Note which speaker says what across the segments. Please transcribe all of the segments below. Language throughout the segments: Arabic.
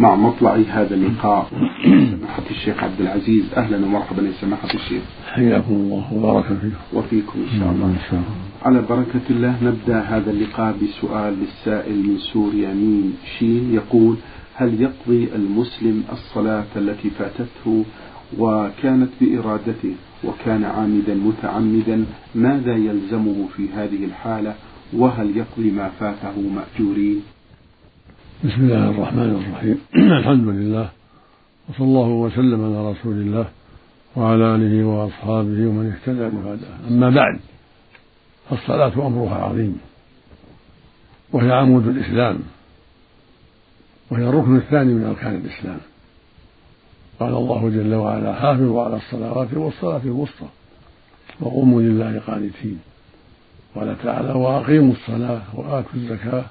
Speaker 1: مع مطلع هذا اللقاء سماحة الشيخ عبد العزيز. أهلا ومرحبا يا سماحة الشيخ.
Speaker 2: حياكم الله وبارك فيكم.
Speaker 1: وفيكم إن شاء الله. إن شاء الله. على بركة الله نبدأ هذا اللقاء بسؤال للسائل من سوريا ميم شين. يقول هل يقضي المسلم الصلاة التي فاتته وكانت بإرادته وكان عامدا متعمدا؟ ماذا يلزمه في هذه الحالة؟ وهل يقضي ما فاته مأجورين؟
Speaker 2: بسم الله الرحمن الرحيم. الحمد لله وصلى الله وسلم على رسول الله وعلى آله وأصحابه ومن اهتدى بهداه. أما بعد فالصلاة أمرها عظيم وهي عمود الإسلام وهي الركن الثاني من أركان الإسلام. قال الله جل وعلا حافظوا على الصلوات والصلاة الوسطى وقوموا لله قانتين قال تعالى وأقيموا الصلاة وآتوا الزكاة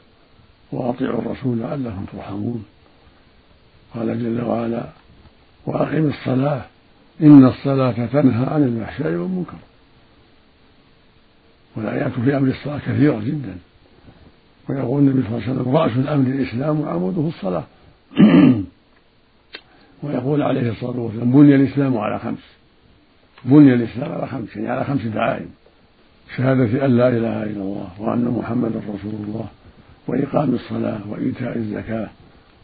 Speaker 2: وأطيعوا الرسول لعلكم ترحمون. قال جل وعلا وأقم الصلاة إن الصلاة تنهى عن الفحشاء والمنكر. والآيات في أمر الصلاة كثيرة جدا. ويقول النبي صلى الله عليه وسلم رأس الأمر الإسلام وعموده الصلاة. ويقول عليه الصلاة والسلام بني الإسلام على خمس. بني الإسلام على خمس يعني على خمس دعائم شهادة أن لا إله إلا الله وأن محمدا رسول الله. وإقام الصلاة وإيتاء الزكاة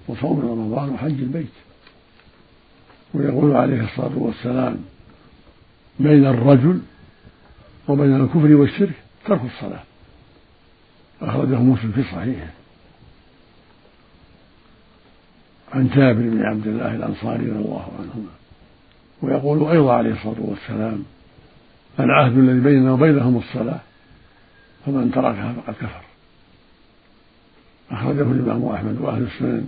Speaker 2: وصوم رمضان وحج البيت. ويقول عليه الصلاة والسلام بين الرجل وبين الكفر والشرك ترك الصلاة. أخرجه مسلم في صحيحه. عن جابر بن عبد الله الأنصاري رضي الله عنهما. ويقول أيضا عليه الصلاة والسلام العهد الذي بيننا وبينهم الصلاة فمن تركها فقد كفر. أخرجه الإمام أحمد وأهل السنن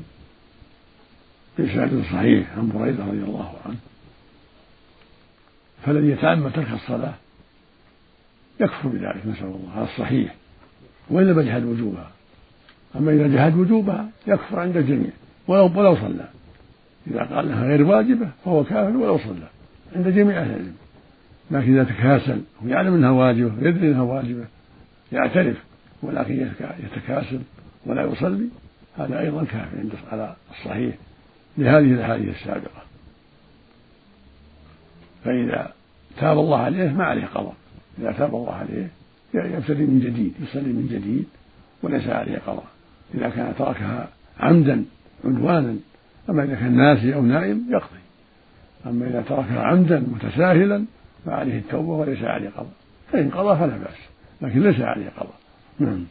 Speaker 2: بإسناد صحيح عن بريدة رضي الله عنه. فالذي يتعمد ترك الصلاة يكفر بذلك نسأل الله. هذا الصحيح وإن لم يجحد وجوبها. أما إذا جحد وجوبها يكفر عند الجميع ولو ولو صلى. إذا قال انها غير واجبة فهو كافر ولو صلى. عند جميع أهل العلم. لكن إذا تكاسل ويعلم أنها واجبة ويدري أنها واجبة يعترف ولكن يتكاسل ولا يصلي هذا أيضا كافر عند على الصحيح لهذه الأحاديث السابقة. فإذا تاب الله عليه ما عليه قضاء. إذا تاب الله عليه يبتدي من جديد يصلي من جديد وليس عليه قضاء. إذا كان تركها عمدا عدوانا أما إذا كان ناسي أو نائم يقضي. أما إذا تركها عمدا متساهلا فعليه التوبة وليس عليه قضاء. فإن قضى فلا بأس لكن ليس عليه قضاء. نعم.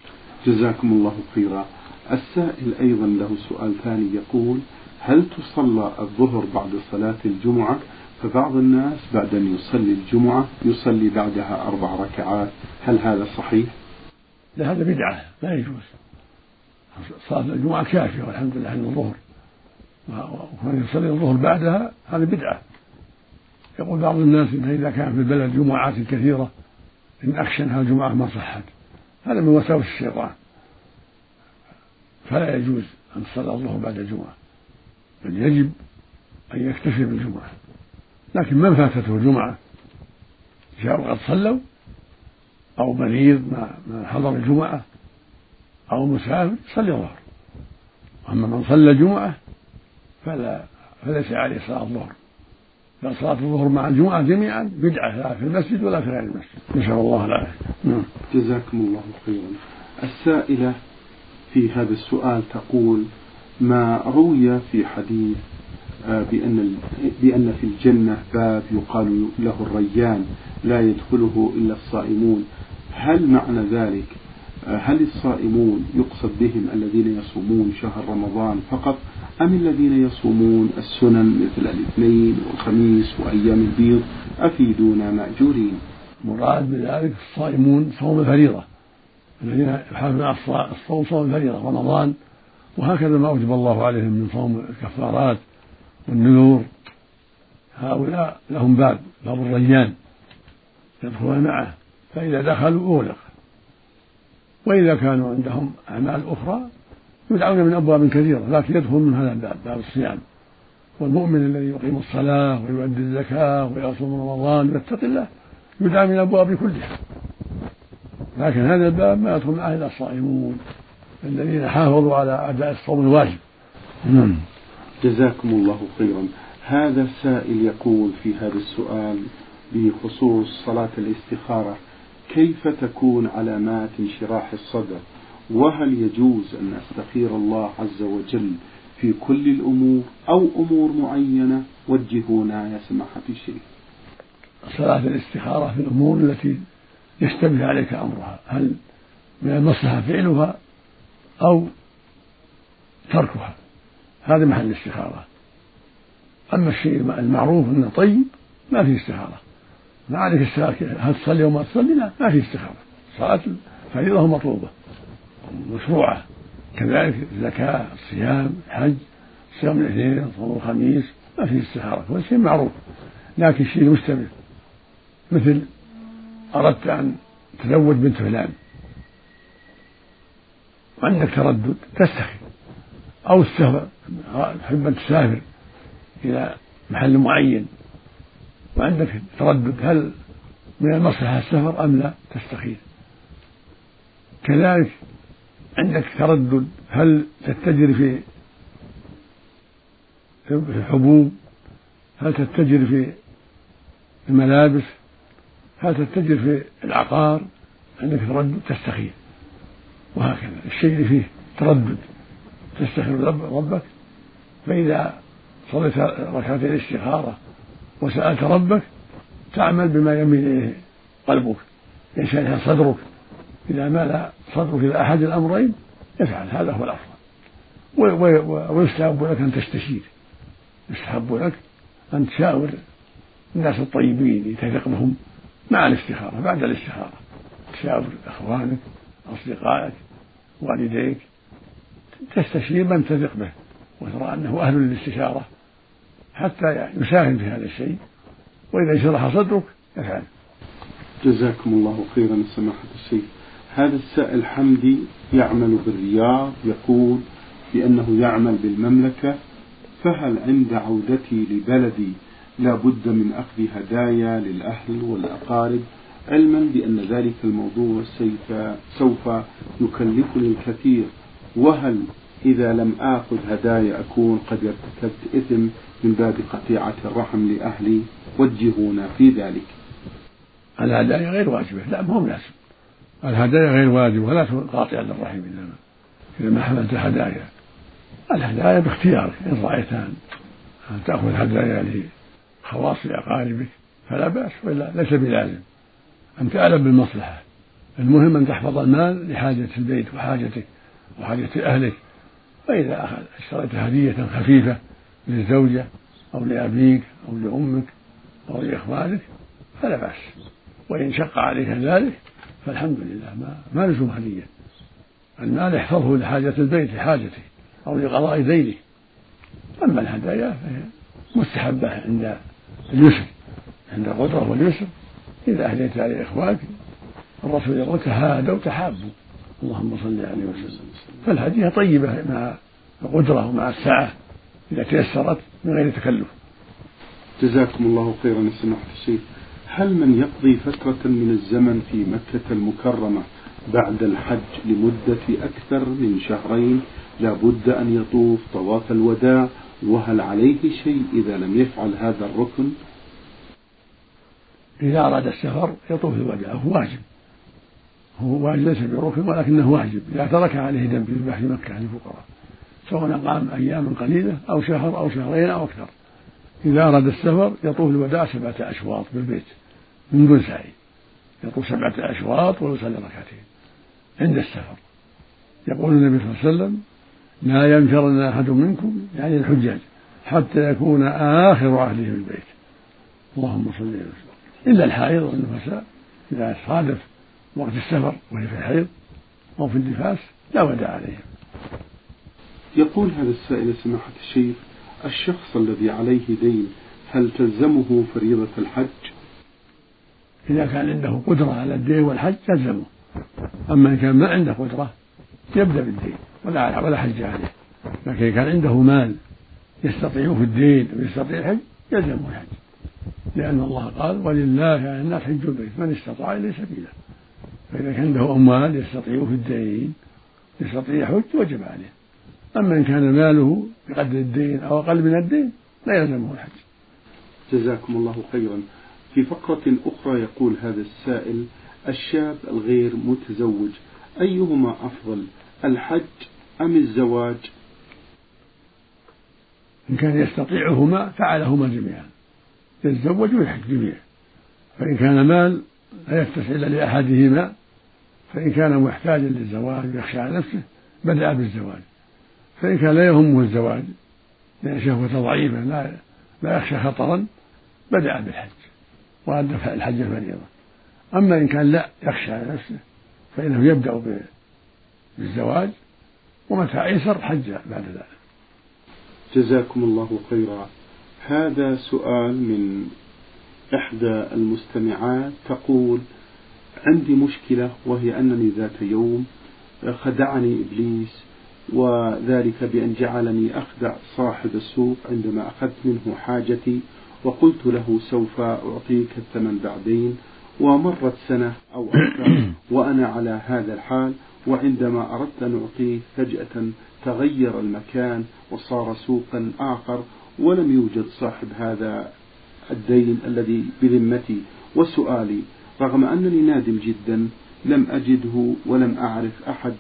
Speaker 1: جزاكم الله خيرا. السائل أيضا له سؤال ثاني يقول هل تصلى الظهر بعد صلاة الجمعة؟ فبعض الناس بعد أن يصلي الجمعة يصلي بعدها أربع ركعات. هل هذا صحيح؟
Speaker 2: لا هذا بدعة. لا يجوز. صلاة الجمعة كافية والحمد لله عن الظهر ومن يصلي الظهر بعدها هذه بدعة. يقول بعض الناس إن إذا كان في البلد جمعات كثيرة إن أخشى أنها الجمعة ما صحت. هذا من وساوس الشيطان. فلا يجوز أن تصلى الظهر بعد الجمعة. بل يجب أن يكتفي بالجمعة. لكن من فاتته الجمعة؟ جاءوا قد صلوا؟ أو مريض ما حضر الجمعة؟ أو مسافر؟ صلي الظهر. أما من صلى الجمعة فلا فليس عليه صلاة الظهر. بل صلاة الظهر مع الجمعة جميعا بدعة لا في المسجد ولا في غير المسجد. نسأل الله العافية. نعم.
Speaker 1: جزاكم الله خيرا. السائلة في هذا السؤال تقول ما روي في حديث آه، بأن بأن في الجنة باب يقال له الريان لا يدخله إلا الصائمون. هل معنى ذلك؟ آه، هل الصائمون يقصد بهم الذين يصومون شهر رمضان فقط أم الذين يصومون السنن مثل الاثنين والخميس وأيام البيض أفيدونا مأجورين؟
Speaker 2: مراد بذلك الصائمون صوم الفريضة. الذين يحافظون على الصوم صوم الفريضة رمضان. وهكذا ما أوجب الله عليهم من صوم الكفارات والنذور. هؤلاء لهم باب باب الريان. يدخلون معه. فإذا دخلوا أغلق. وإذا كانوا عندهم أعمال أخرى يدعون من أبواب كثيرة لكن يدخل من هذا الباب باب الصيام. والمؤمن الذي يقيم الصلاة ويؤدي الزكاة ويصوم رمضان ويتقي الله يدعى من الأبواب كلها. لكن هذا الباب ما يدخل معه إلا الصائمون الذين حافظوا على أداء الصوم الواجب.
Speaker 1: نعم. جزاكم الله خيرا. هذا السائل يقول في هذا السؤال بخصوص صلاة الاستخارة كيف تكون علامات انشراح الصدر؟ وهل يجوز أن أستخير الله عز وجل في كل الأمور أو أمور معينة؟ وجهونا يا سماحة الشيخ.
Speaker 2: صلاة الاستخارة في الأمور التي يشتبه عليك أمرها. هل من المصلحة فعلها أو تركها؟ هذا محل الاستخارة. أما الشيء المعروف أنه طيب ما فيه استخارة. ما عليك هل تصلي وما تصلي؟ لا ما فيه استخارة. صلاة فريضة مطلوبة مشروعة. كذلك الزكاة الصيام الحج صيام الاثنين صوم الخميس ما فيه استخارة. كل شيء معروف لكن الشيء المشتبه مثل أردت أن تزوج بنت فلان. وعندك تردد تستخير أو السفر تحب أن تسافر إلى محل معين. وعندك تردد هل من المصلحة السفر أم لا؟ تستخير كذلك عندك تردد. هل تتجر في الحبوب؟ هل تتجر في الملابس؟ هل تتجر في العقار؟ عندك تردد تستخير وهكذا. الشيء اللي فيه تردد تستخير ربك. فإذا صليت ركعتي الاستخارة وسألت ربك تعمل بما يميل إليه قلبك. ينشرح صدرك. إذا مال صدرك إلى أحد الأمرين افعل هذا هو الأفضل. ويستحب لك أن تستشير. يستحب لك أن تشاور الناس الطيبين تثق بهم مع الاستخارة بعد الاستخارة. تشاور إخوانك أصدقائك والديك. تستشير من تثق به وترى أنه أهل للاستشارة. حتى يساهم في هذا الشيء. وإذا شرح صدرك افعل
Speaker 1: جزاكم الله خيرا سماحة الشيخ. هذا السائل حمدي يعمل بالرياض يقول بأنه يعمل بالمملكة فهل عند عودتي لبلدي لا بد من أخذ هدايا للأهل والأقارب؟ علما بأن ذلك الموضوع سوف يكلفني الكثير. وهل إذا لم آخذ هدايا أكون قد ارتكبت إثم من باب قطيعة الرحم لأهلي؟ وجهونا في ذلك.
Speaker 2: الهدايا غير واجبة لا مو لازم الهدايا غير واجبة ولا قاطعة للرحم إنما إذا ما حملت هدايا الهدايا باختيارك إن رأيت أن تأخذ هدايا لخواص أقاربك فلا بأس وإلا ليس بلازم. أنت أعلم بالمصلحة. المهم أن تحفظ المال لحاجة البيت وحاجتك وحاجة أهلك. فإذا اشتريت هدية خفيفة للزوجة أو لأبيك أو لأمك أو لإخوانك فلا بأس. وإن شق عليك ذلك فالحمد لله ما ما لزوم هدية المال أحفظه لحاجة البيت لحاجته أو لقضاء دينه أما الهدايا فهي مستحبة عند اليسر عند القدرة واليسر. إذا أهديت على إخوانك الرسول يقول تهادوا تحابوا. اللهم صل عليه وسلم. فالهدية طيبة مع القدرة ومع السعة إذا تيسرت من غير تكلف.
Speaker 1: جزاكم الله خيرا. سماحة الشيخ. هل من يقضي فترة من الزمن في مكة المكرمة بعد الحج لمدة أكثر من شهرين لا بد أن يطوف طواف الوداع؟ وهل عليه شيء إذا لم يفعل هذا الركن؟
Speaker 2: إذا أراد السفر يطوف الوداع هو واجب. هو واجب ليس بركن ولكنه واجب. إذا ترك عليه دم في في مكة للفقراء سواء أقام أياما قليلة أو شهر أو شهرين أو أكثر. إذا أراد السفر يطوف الوداع سبعة أشواط بالبيت. من دون سعي يطوف سبعة أشواط ويصلي ركعتين عند السفر. يقول النبي صلى الله عليه وسلم لا ينفرن أحد منكم يعني الحجاج حتى يكون آخر أهله البيت. اللهم صل وسلم إلا الحائض والنفساء. إذا صادف وقت السفر وهي في الحيض أو في النفاس لا وداع عليهم.
Speaker 1: يقول هذا السائل سماحة الشيخ الشخص الذي عليه دين هل تلزمه فريضة الحج؟
Speaker 2: إذا كان عنده قدرة على الدين والحج تلزمه أما إن كان ما عنده قدرة يبدأ بالدين ولا ولا حج عليه. لكن إذا كان عنده مال يستطيع في الدين ويستطيع الحج يلزمه الحج. لأن الله قال ولله على الناس حج البيت من استطاع إليه سبيلا. فإذا كان عنده أموال يستطيع في الدين يستطيع يحج وجب عليه. أما إن كان ماله بقدر الدين أو أقل من الدين لا يلزمه الحج.
Speaker 1: جزاكم الله خيرا. في فقرة أخرى يقول هذا السائل الشاب الغير متزوج أيهما أفضل الحج أم الزواج؟
Speaker 2: إن كان يستطيعهما فعلهما جميعا يتزوج ويحج جميعا فإن كان مال لا يفتح إلا لأحدهما فإن كان محتاجا للزواج ويخشى على نفسه بدأ بالزواج فإن كان لا يهمه الزواج لأن شهوته ضعيفة لا لا يخشى خطرا بدأ بالحج. وأدى الحج الفريضة. أما إن كان لا يخشى على نفسه فإنه يبدأ بالزواج ومتى أيسر حج بعد ذلك.
Speaker 1: جزاكم الله خيرا. هذا سؤال من إحدى المستمعات تقول عندي مشكلة وهي أنني ذات يوم خدعني إبليس وذلك بأن جعلني أخدع صاحب السوق عندما أخذت منه حاجتي وقلت له سوف أعطيك الثمن بعدين ومرت سنة أو أكثر وأنا على هذا الحال وعندما أردت أن أعطيه فجأة تغير المكان وصار سوقا آخر ولم يوجد صاحب هذا الدين الذي بذمتي. وسؤالي رغم أنني نادم جدا لم أجده ولم أعرف أحد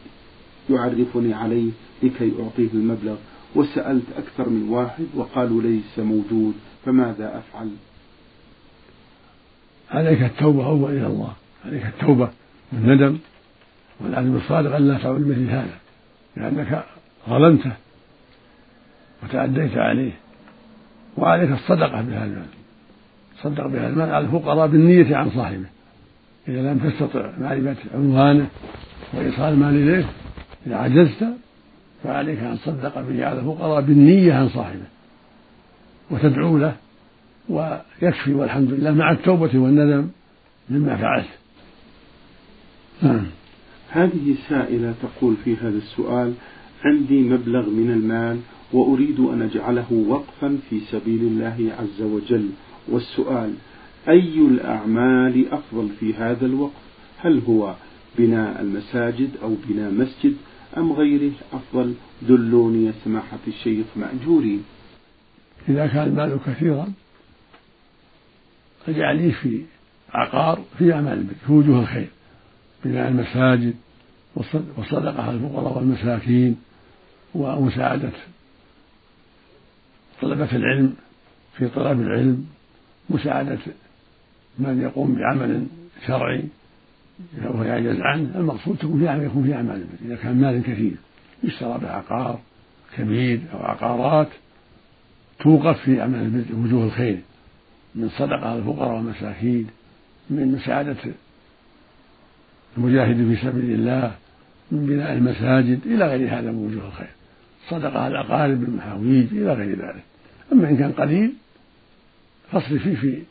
Speaker 1: يعرفني عليه لكي أعطيه المبلغ. وسألت أكثر من واحد وقالوا ليس موجود. فماذا أفعل؟
Speaker 2: عليك التوبة أول إلى الله. عليك التوبة والندم والعزم الصادق أن لا تعود مثل هذا لأنك ظلمته وتعديت عليه وعليك الصدقة بهذا المال. صدق بهذا المال على الفقراء بالنية عن صاحبه. إذا لم تستطع معرفة عنوانه وإيصال المال إليه إذا عجزت فعليك أن تصدق به على الفقراء بالنية عن صاحبه. وتدعو له ويكفي والحمد لله مع التوبة والندم مما فعلت.
Speaker 1: نعم. هذه سائلة تقول في هذا السؤال عندي مبلغ من المال وأريد أن أجعله وقفا في سبيل الله عز وجل. والسؤال أي الأعمال أفضل في هذا الوقف؟ هل هو بناء المساجد أو بناء مسجد أم غيره أفضل؟ دلوني يا سماحة الشيخ مأجورين.
Speaker 2: إذا كان المال كثيرا اجعليه في عقار في أعمال البر في وجوه الخير بناء المساجد والصدقة على الفقراء والمساكين ومساعدة طلبة العلم في طلب العلم مساعدة من يقوم بعمل شرعي وهو يعجز عنه. المقصود تكون في يكون في أعمال البر إذا كان مال كثير يشترى بعقار كبير أو عقارات توقف في البر وجوه الخير من صدقة الفقراء والمساكين من مساعدة المجاهد في سبيل الله من بناء المساجد إلى غير هذا من وجوه الخير. صدقة على الأقارب بالمحاويج إلى غير ذلك. أما إن كان قليل فاصرف فيه في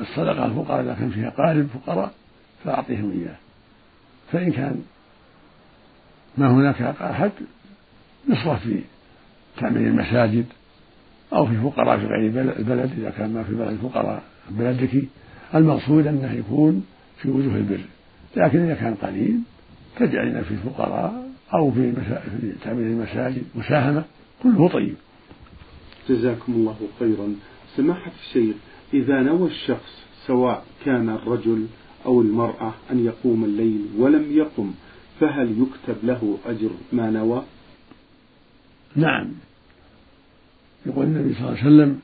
Speaker 2: الصدقة الفقراء إذا كان فيها قارب فقراء فأعطيهم إياه. فإن كان ما هناك أحد يصرف في تعمير المساجد أو في فقراء في غير البلد إذا كان ما في بلد فقراء بلدك. المقصود أنه يكون في وجوه البر. لكن إذا كان قليل تجعلنا في الفقراء أو في, في تعمير المساجد مساهمة كله طيب.
Speaker 1: جزاكم الله خيرا. سماحة الشيخ إذا نوى الشخص سواء كان الرجل أو المرأة أن يقوم الليل ولم يقم فهل يكتب له أجر ما نوى؟
Speaker 2: نعم. يقول النبي صلى الله عليه وسلم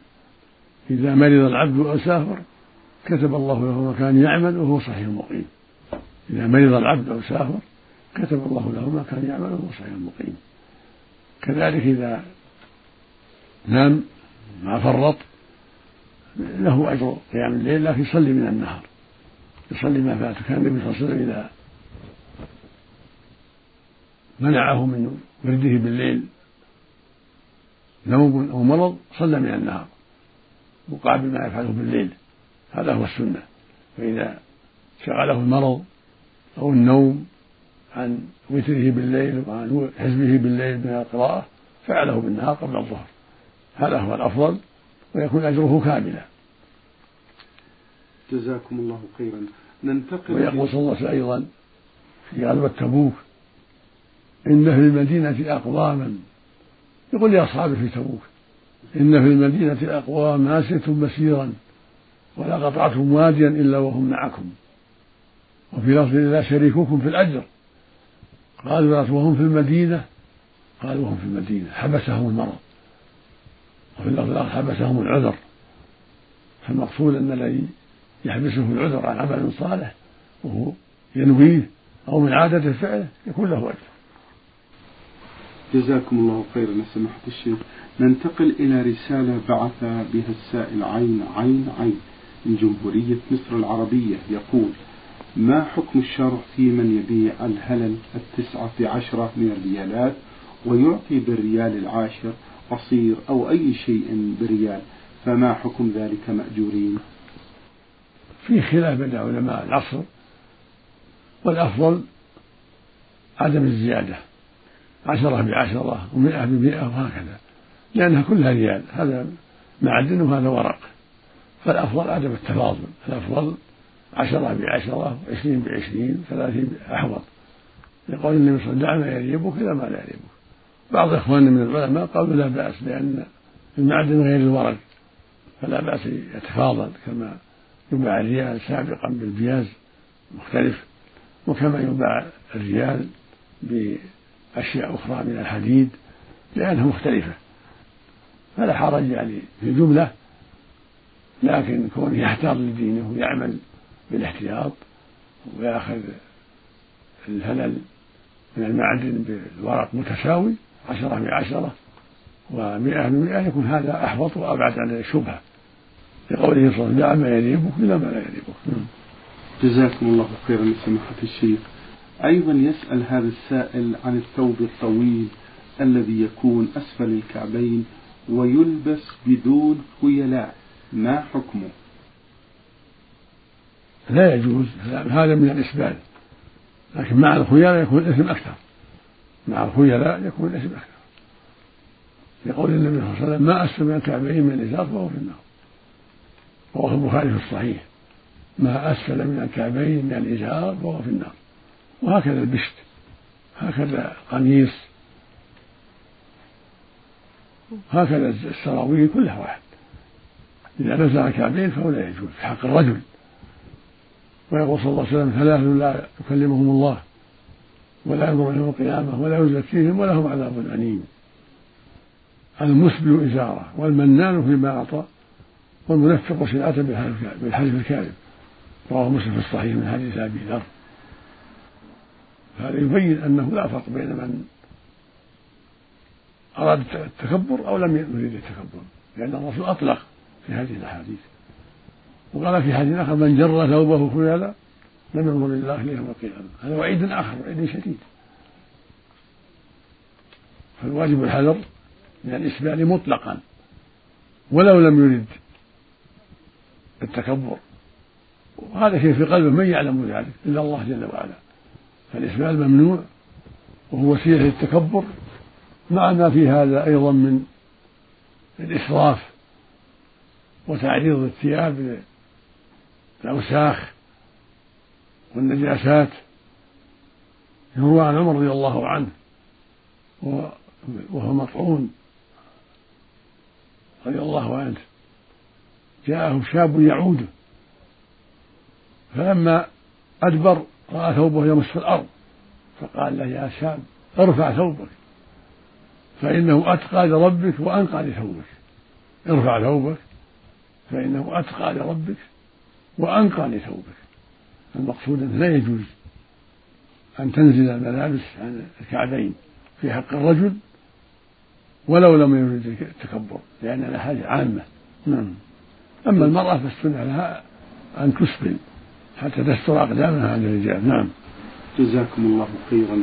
Speaker 2: إذا مرض العبد أو سافر كتب الله له ما كان يعمل وهو صحيح مقيم إذا مرض العبد أو سافر كتب الله له ما كان يعمل وهو صحيح مقيم كذلك إذا نام ما فرط له أجر قيام الليل لكن يصلي من النهار. يصلي ما فات. كان النبي صلى الله عليه وسلم إذا منعه من ورده بالليل نوم أو مرض صلى من النهار مقابل ما يفعله بالليل. هذا هو السنة. فإذا شغله المرض أو النوم عن وتره بالليل وعن حزبه بالليل من القراءة فعله بالنهار قبل الظهر. هذا هو الأفضل ويكون أجره كاملا.
Speaker 1: جزاكم الله خيرا. ننتقل
Speaker 2: ويقول صلى الله عليه وسلم أيضا في غزوة تبوك إن في المدينة أقواما يقول لأصحابه في تبوك إن في المدينة أقوام ما سرتم مسيرا ولا قطعتم واديا إلا وهم معكم. وفي لفظ لا شريككم في الأجر. قالوا وهم في المدينة؟ قالوا وهم في المدينة. حبسهم المرض وفي اللفظ الآخر حبسهم العذر. فالمقصود أن الذي يحبسه العذر عن عمل صالح وهو ينويه أو من عادة فعله يكون له أجر.
Speaker 1: جزاكم الله خيرا. سماحة الشيخ. ننتقل إلى رسالة بعث بها السائل عين عين عين من جمهورية مصر العربية. يقول ما حكم الشرع في من يبيع الهلل التسعة بعشرة من الريالات ويعطي بالريال العاشر عصير أو أي شيء بريال فما حكم ذلك مأجورين؟
Speaker 2: في خلاف بين علماء العصر والأفضل عدم الزيادة. عشرة بعشرة ومئة بمئة وهكذا. لأنها كلها ريال. هذا معدن وهذا ورق. فالأفضل عدم التفاضل. الأفضل عشرة بعشرة وعشرين بعشرين ثلاثين أحوط. يقول النبي صلى الله عليه وسلم دع ما يريبك إلى ما لا يريبك. بعض إخواننا من العلماء قالوا لا بأس لأن المعدن غير الورق. فلا بأس يتفاضل كما يباع الريال سابقا بالبياز مختلف وكما يباع الريال بأشياء أخرى من الحديد لأنها مختلفة فلا حرج يعني في الجملة لكن كونه يحتاط لدينه ويعمل بالاحتياط ويأخذ الهلل من المعدن بالورق متساوي عشرة بعشرة ومئة بمئة يكون هذا أحوط وأبعد عن الشبهة لقوله صلى الله عليه وسلم دع ما يريبك إلى ما لا يريبك
Speaker 1: جزاكم الله خيرا سماحة الشيخ أيضا يسأل هذا السائل عن الثوب الطويل الذي يكون أسفل الكعبين ويلبس بدون خيلاء. ما حكمه؟
Speaker 2: لا يجوز. هذا من الإسبال لكن مع الخيلاء يكون الإثم أكثر. مع الخيلاء يكون الإثم أكثر. لقول النبي صلى الله عليه وسلم ما أسفل الكعبين من الإزار فهو في النار. رواه البخاري في الصحيح. ما أسفل من الكعبين من الإزار فهو في النار. وهكذا البشت هكذا القميص هكذا السراويل كلها واحد. إذا نزل الكعبين فهو لا يجوز في حق الرجل. ويقول صلى الله عليه وسلم ثلاث لا يكلمهم الله ولا ينظر يوم القيامة ولا يزكيهم ولهم عذاب أليم. المسبل إزارة والمنان فيما أعطى والمنفق سلعة بالحلف الكاذب. رواه مسلم في الصحيح من حديث أبي ذر. هذا يبين أنه لا فرق بين من أراد التكبر أو لم يريد التكبر لأن الرسول أطلق في هذه الأحاديث. وقال في حديث آخر من جر ثوبه خيالا لم ينظر الله يوم القيامة. هذا وعيد آخر وعيد شديد. فالواجب الحذر من الإسبال مطلقا ولو لم يرد التكبر. وهذا شيء في قلبه؟ من يعلم ذلك؟ إلا الله جل وعلا. فالإسبال ممنوع وهو وسيلة للتكبر مع ما في هذا أيضا من الإسراف وتعريض الثياب للأوساخ والنجاسات يروى عن عمر رضي الله عنه وهو مطعون رضي الله عنه. جاءه شاب يعوده فلما أدبر رأى ثوبه يمس الأرض فقال له يا شاب ارفع ثوبك فإنه أتقى لربك وأنقى لثوبك. ارفع ثوبك فإنه أتقى لربك وأنقى لثوبك. المقصود أنه لا يجوز أن تنزل الملابس عن الكعبين في حق الرجل ولو لم يرد التكبر لأنها حاجة عامة. نعم. أما المرأة فالسنة لها أن تسبل حتى تستر أقدامها عن الرجال. نعم.
Speaker 1: جزاكم الله خيرا.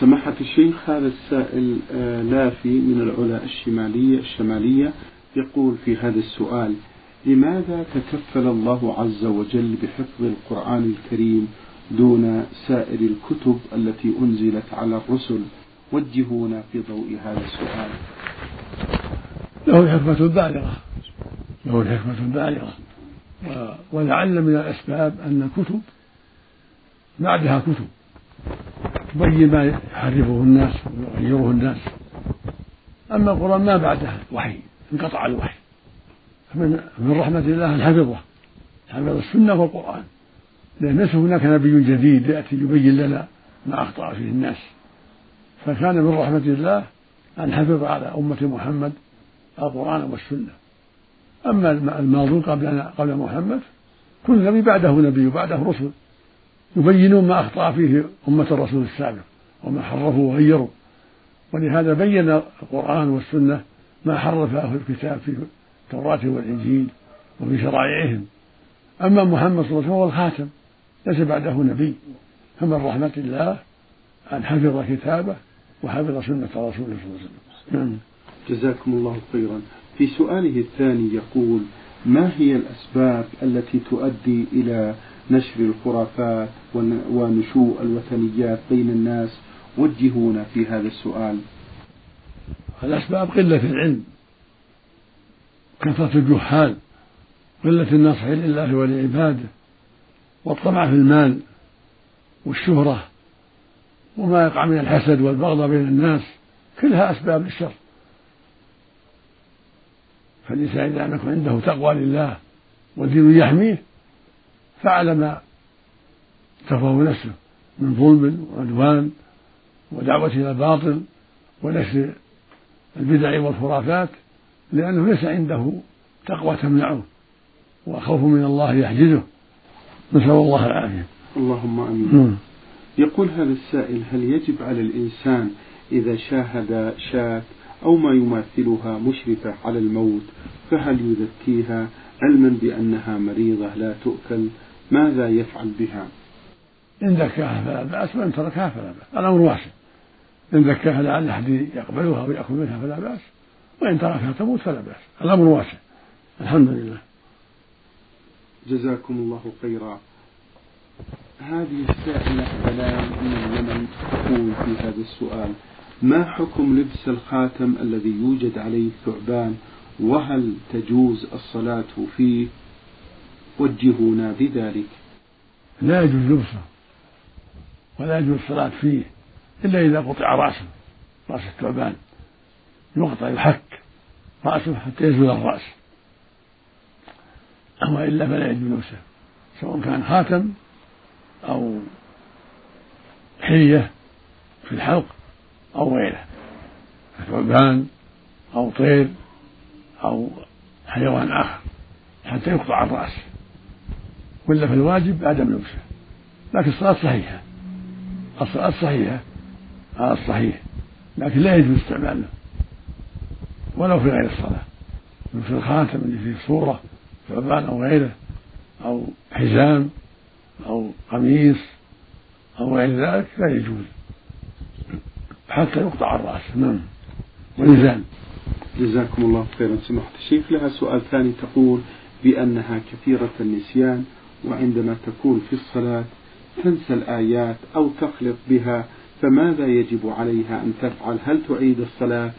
Speaker 1: سماحة الشيخ هذا السائل آه، لافي من العلا الشمالية الشمالية يقول في هذا السؤال لماذا تكفل الله عز وجل بحفظ القرآن الكريم دون سائر الكتب التي أنزلت على الرسل؟ وجهونا في ضوء هذا السؤال.
Speaker 2: له الحكمة البالغة. له الحكمة البالغة. ولعل من الأسباب أن الكتب بعدها كتب. تبين ما يحرفه الناس ويغيره الناس. أما القرآن ما بعده وحي انقطع الوحي. من من رحمة الله أن حفظه حفظ السنة والقرآن. لأن ليس هناك نبي جديد يأتي يبين لنا ما أخطأ فيه الناس. فكان من رحمة الله أن حفظ على أمة محمد القرآن والسنة. أما الماضون قبل قبل محمد كل نبي بعده نبي وبعده رسل يبينون ما أخطأ فيه أمة الرسول السابق وما حرفوا وغيروا ولهذا بين القرآن والسنة ما حرفه الكتاب في التوراة والإنجيل وفي شرائعهم. أما محمد صلى الله عليه وسلم هو الخاتم ليس بعده نبي. فمن رحمة الله أن حفظ كتابه وحفظ سنة رسوله صلى الله عليه وسلم.
Speaker 1: جزاكم الله خيرا. في سؤاله الثاني يقول ما هي الأسباب التي تؤدي إلى نشر الخرافات ونشوء الوثنيات بين الناس؟ وجهونا في هذا السؤال.
Speaker 2: الأسباب قلة العلم كثرة الجهال قلة النصح لله ولعباده والطمع في المال والشهرة وما يقع من الحسد والبغض بين الناس كلها أسباب للشر. فالإنسان إذا لم يكن عنده تقوى لله والدين يحميه فعل ما تفوه نفسه من ظلم وعدوان ودعوة إلى الباطل ونشر البدع والخرافات لأنه ليس عنده تقوى تمنعه وخوف من الله يحجزه. نسأل الله العافية.
Speaker 1: اللهم آمين. يقول هذا السائل هل يجب على الإنسان إذا شاهد شاة أو ما يماثلها مشرفة على الموت فهل يذكيها؟ علما بأنها مريضة لا تؤكل؟ ماذا يفعل بها؟
Speaker 2: إن ذكاها فلا بأس وإن تركها فلا بأس الأمر واسع إن ذكاها لعل أحد يقبلها ويأكل منها فلا بأس وإن تركها تموت فلا بأس الأمر واسع الحمد لله.
Speaker 1: جزاكم الله خيرا. هذه السائلة بلال من اليمن تقول في هذا السؤال. ما حكم لبس الخاتم الذي يوجد عليه ثعبان وهل تجوز الصلاة فيه؟ وجهونا بذلك.
Speaker 2: لا يجوز لبسه ولا يجوز الصلاة فيه إلا إذا قطع رأسه رأس الثعبان. يقطع يحك رأسه حتى يزول الرأس. وإلا فلا يجوز لبسه سواء كان خاتم أو حلية في الحلق. أو غيره. ثعبان أو طير أو حيوان آخر. حتى يقطع الرأس. ولا فالواجب عدم لبسه. لكن الصلاة صحيحة. الصلاة صحيحة. على الصحيح لكن لا يجوز استعماله. ولو في غير الصلاة. مثل الخاتم اللي فيه صورة ثعبان أو غيره. أو حزام أو قميص أو غير ذلك لا يجوز. حتى يقطع الرأس. نعم. ويزال
Speaker 1: جزاكم الله خيرا. سماحة الشيخ لها سؤال ثاني تقول بأنها كثيرة النسيان وعندما تكون في الصلاة تنسى الآيات أو تخلط بها فماذا يجب عليها أن تفعل؟ هل تعيد الصلاة؟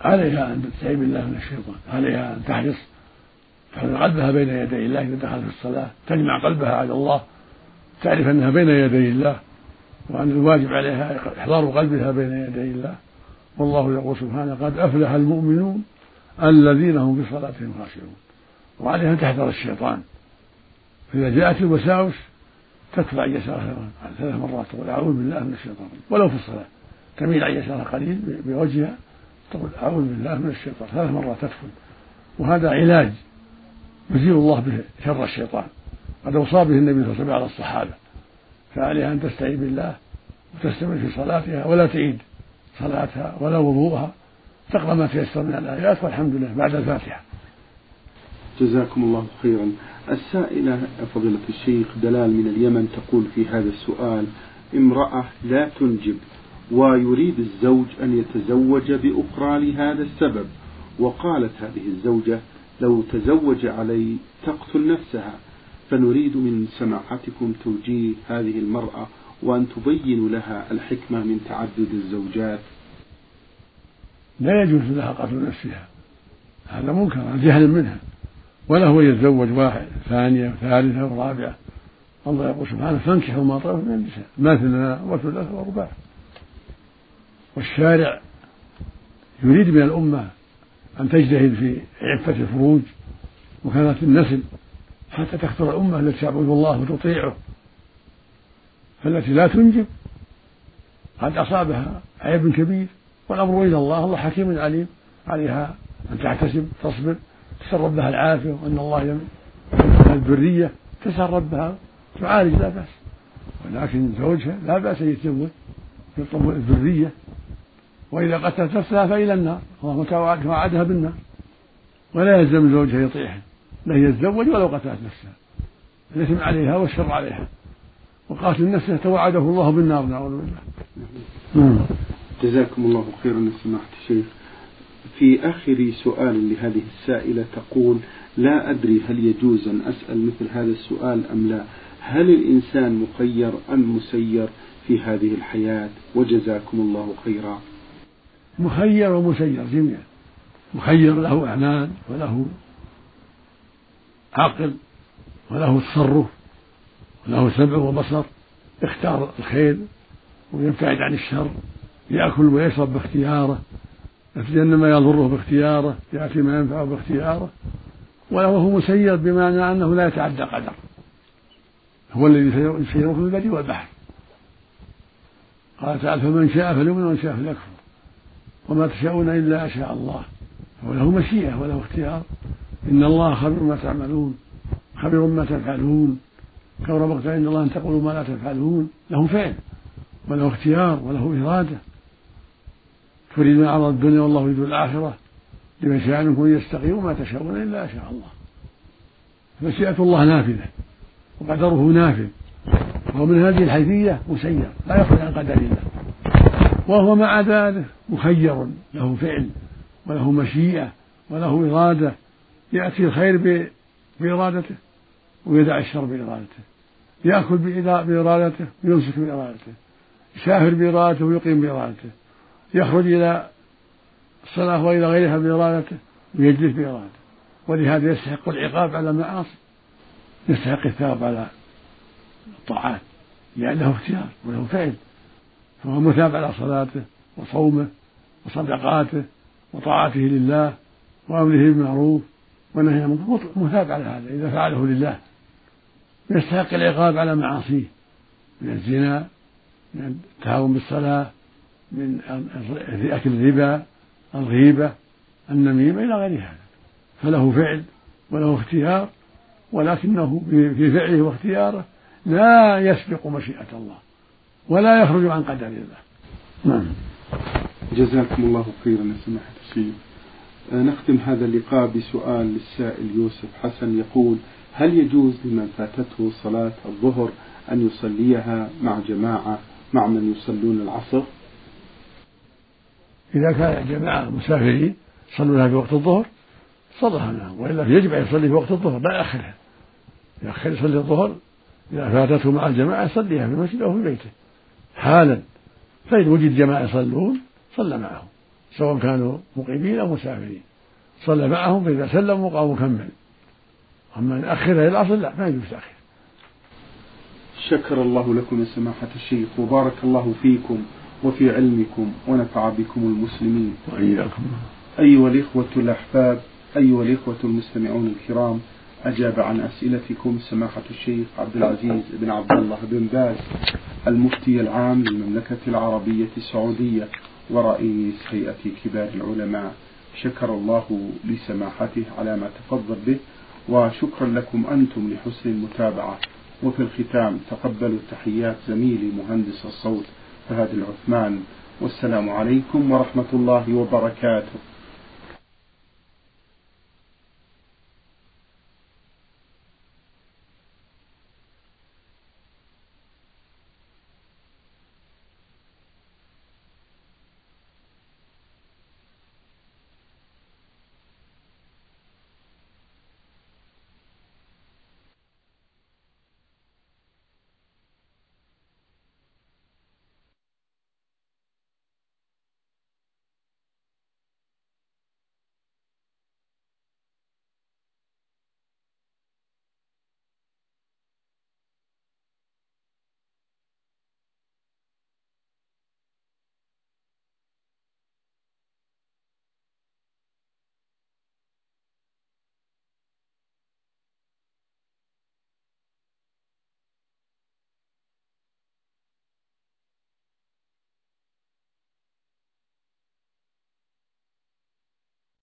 Speaker 2: عليها أن تستعيذ بالله من الشيطان. عليها أن تحرص. تحضر قلبها بين يدي الله إذا دخلت في الصلاة. تجمع قلبها على الله. تعرف أنها بين يدي الله. وأن الواجب عليها إحضار قلبها بين يدي الله. والله يقول سبحانه قد أفلح المؤمنون الذين هم في صلاتهم خاشعون. وعليها أن تحذر الشيطان. فإذا جاءت الوساوس عن يسارها ثلاث مرات تقول أعوذ بالله من الشيطان ولو في الصلاة. تميل عن يسارها قليل بوجهها تقول أعوذ بالله من الشيطان. ثلاث مرات تدخل. وهذا علاج يزيل الله به شر الشيطان. قد أوصى به النبي صلى الله عليه وسلم على الصحابة. فعليها أن تستعين بالله وتستمر في صلاتها ولا تعيد صلاتها ولا وضوءها. تقرأ ما تيسر من الآيات والحمد لله بعد الفاتحة.
Speaker 1: جزاكم الله خيرا. السائلة فضيلة الشيخ دلال من اليمن تقول في هذا السؤال امرأة لا تنجب ويريد الزوج أن يتزوج بأخرى لهذا السبب. وقالت هذه الزوجة لو تزوج علي تقتل نفسها. فنريد من سماحتكم توجيه هذه المرأة وأن تبين لها الحكمة من تعدد الزوجات.
Speaker 2: لا يجوز لها قتل نفسها. هذا منكر جهل منها. ولا هو يتزوج واحد ثانية وثالثة ورابعة الله يقول سبحانه فانكحوا ما طاب من النساء مثنى وثلاث ورباع والشارع يريد من الأمة أن تجتهد في عفة الفروج وكانت النسل حتى تكثر الأمة التي تعبد الله وتطيعه فالتي لا تنجب قد أصابها عيب كبير والأمر إلى الله الله حكيم عليم عليها أن تحتسب تصبر تسأل ربها العافية وأن الله يمنع الذرية تسأل ربها تعالج لا بأس. ولكن زوجها لا بأس أن يتزوج يطلب الذرية وإذا قتلت نفسها فإلى النار الله توعدها بالنار ولا يلزم زوجها يطيعها. لا يتزوج ولو قتلت نفسها. الإثم عليها والشر عليها. وقاتل نفسه توعده الله بالنار نعوذ بالله.
Speaker 1: نعم. جزاكم الله خيرا يا سماحة الشيخ في آخر سؤال لهذه السائلة تقول لا أدري هل يجوز أن أسأل مثل هذا السؤال أم لا. هل الإنسان مخير أم مسير في هذه الحياة؟ وجزاكم الله خيرا.
Speaker 2: مخير ومسير جميعا. مخير له أعنان وله عقل وله تصرف وله سمع وبصر يختار الخير ويبتعد عن الشر يأكل ويشرب باختياره يتجنب ما يضره باختياره يأتي ما ينفعه باختياره وله مسير بمعنى أنه لا يتعدى قدر. هو الذي يسيره في البر والبحر. قال تعالى فمن شاء فليؤمن ومن شاء فليكفر. وما تشاءون إلا أن شاء الله. فهو له مشيئة وله اختيار. إن الله خبير ما تعملون خبير ما تفعلون. كبر مقتا عند الله أن تقولوا ما لا تفعلون له فعل وله اختيار وله إرادة. تريدون عرض الدنيا والله يريد الآخرة. لمن شاء منكم يستقيم وما تشاءون إلا أن شاء الله. مشيئة الله نافذة وقدره نافذ. وهو من هذه الحيثية مسير لا يخرج عن قدر الله. وهو مع ذلك مخير له فعل وله مشيئة وله إرادة. يأتي الخير بإرادته ويدع الشر بإرادته. يأكل بإرادته ويمسك بإرادته. يسافر بإرادته ويقيم بإرادته. يخرج إلى الصلاة وإلى غيرها بإرادته ويجلس بإرادته. ولهذا يستحق العقاب على المعاصي. يستحق الثواب على الطاعات. لأنه له اختيار وله فعل. فهو مثاب على صلاته وصومه وصدقاته وطاعته لله وأمره بالمعروف ونهي عن المنكر مثاب على هذا إذا فعله لله. يستحق العقاب على معاصيه من الزنا من التهاون بالصلاة من أكل الربا الغيبة النميمة إلى غير هذا. فله فعل وله اختيار ولكنه في فعله واختياره لا يسبق مشيئة الله ولا يخرج عن قدر الله. نعم.
Speaker 1: جزاكم الله خيرا يا سماحة الشيخ. نختم هذا اللقاء بسؤال للسائل يوسف حسن يقول هل يجوز لمن فاتته صلاة الظهر أن يصليها مع جماعة مع من يصلون العصر؟
Speaker 2: إذا كان جماعة مسافرين صلوا في وقت الظهر صلىها معهم وإلا يجب أن يصلي في وقت الظهر لا يأخرها. يأخر يصلي الظهر إذا فاتته مع الجماعة يصليها في المسجد أو في بيته. حالا فإن وجد جماعة يصلون صلى معهم. سواء كانوا مقيمين أو مسافرين. صلى معهم فإذا سلموا قاموا كمل أما أن أخرها إلى العصر لا ما يجوز تأخير.
Speaker 1: شكر الله لكم يا سماحة الشيخ وبارك الله فيكم وفي علمكم ونفع بكم المسلمين.
Speaker 2: وإياكم.
Speaker 1: أيها الإخوة الأحباب أيها الإخوة المستمعون الكرام أجاب عن أسئلتكم سماحة الشيخ عبد العزيز بن عبد الله بن باز المفتي العام للمملكة العربية السعودية. ورئيس هيئة كبار العلماء. شكر الله لسماحته على ما تفضل به وشكرا لكم أنتم لحسن المتابعة. وفي الختام تقبلوا تحيات زميلي مهندس الصوت فهد العثمان. والسلام عليكم ورحمة الله وبركاته.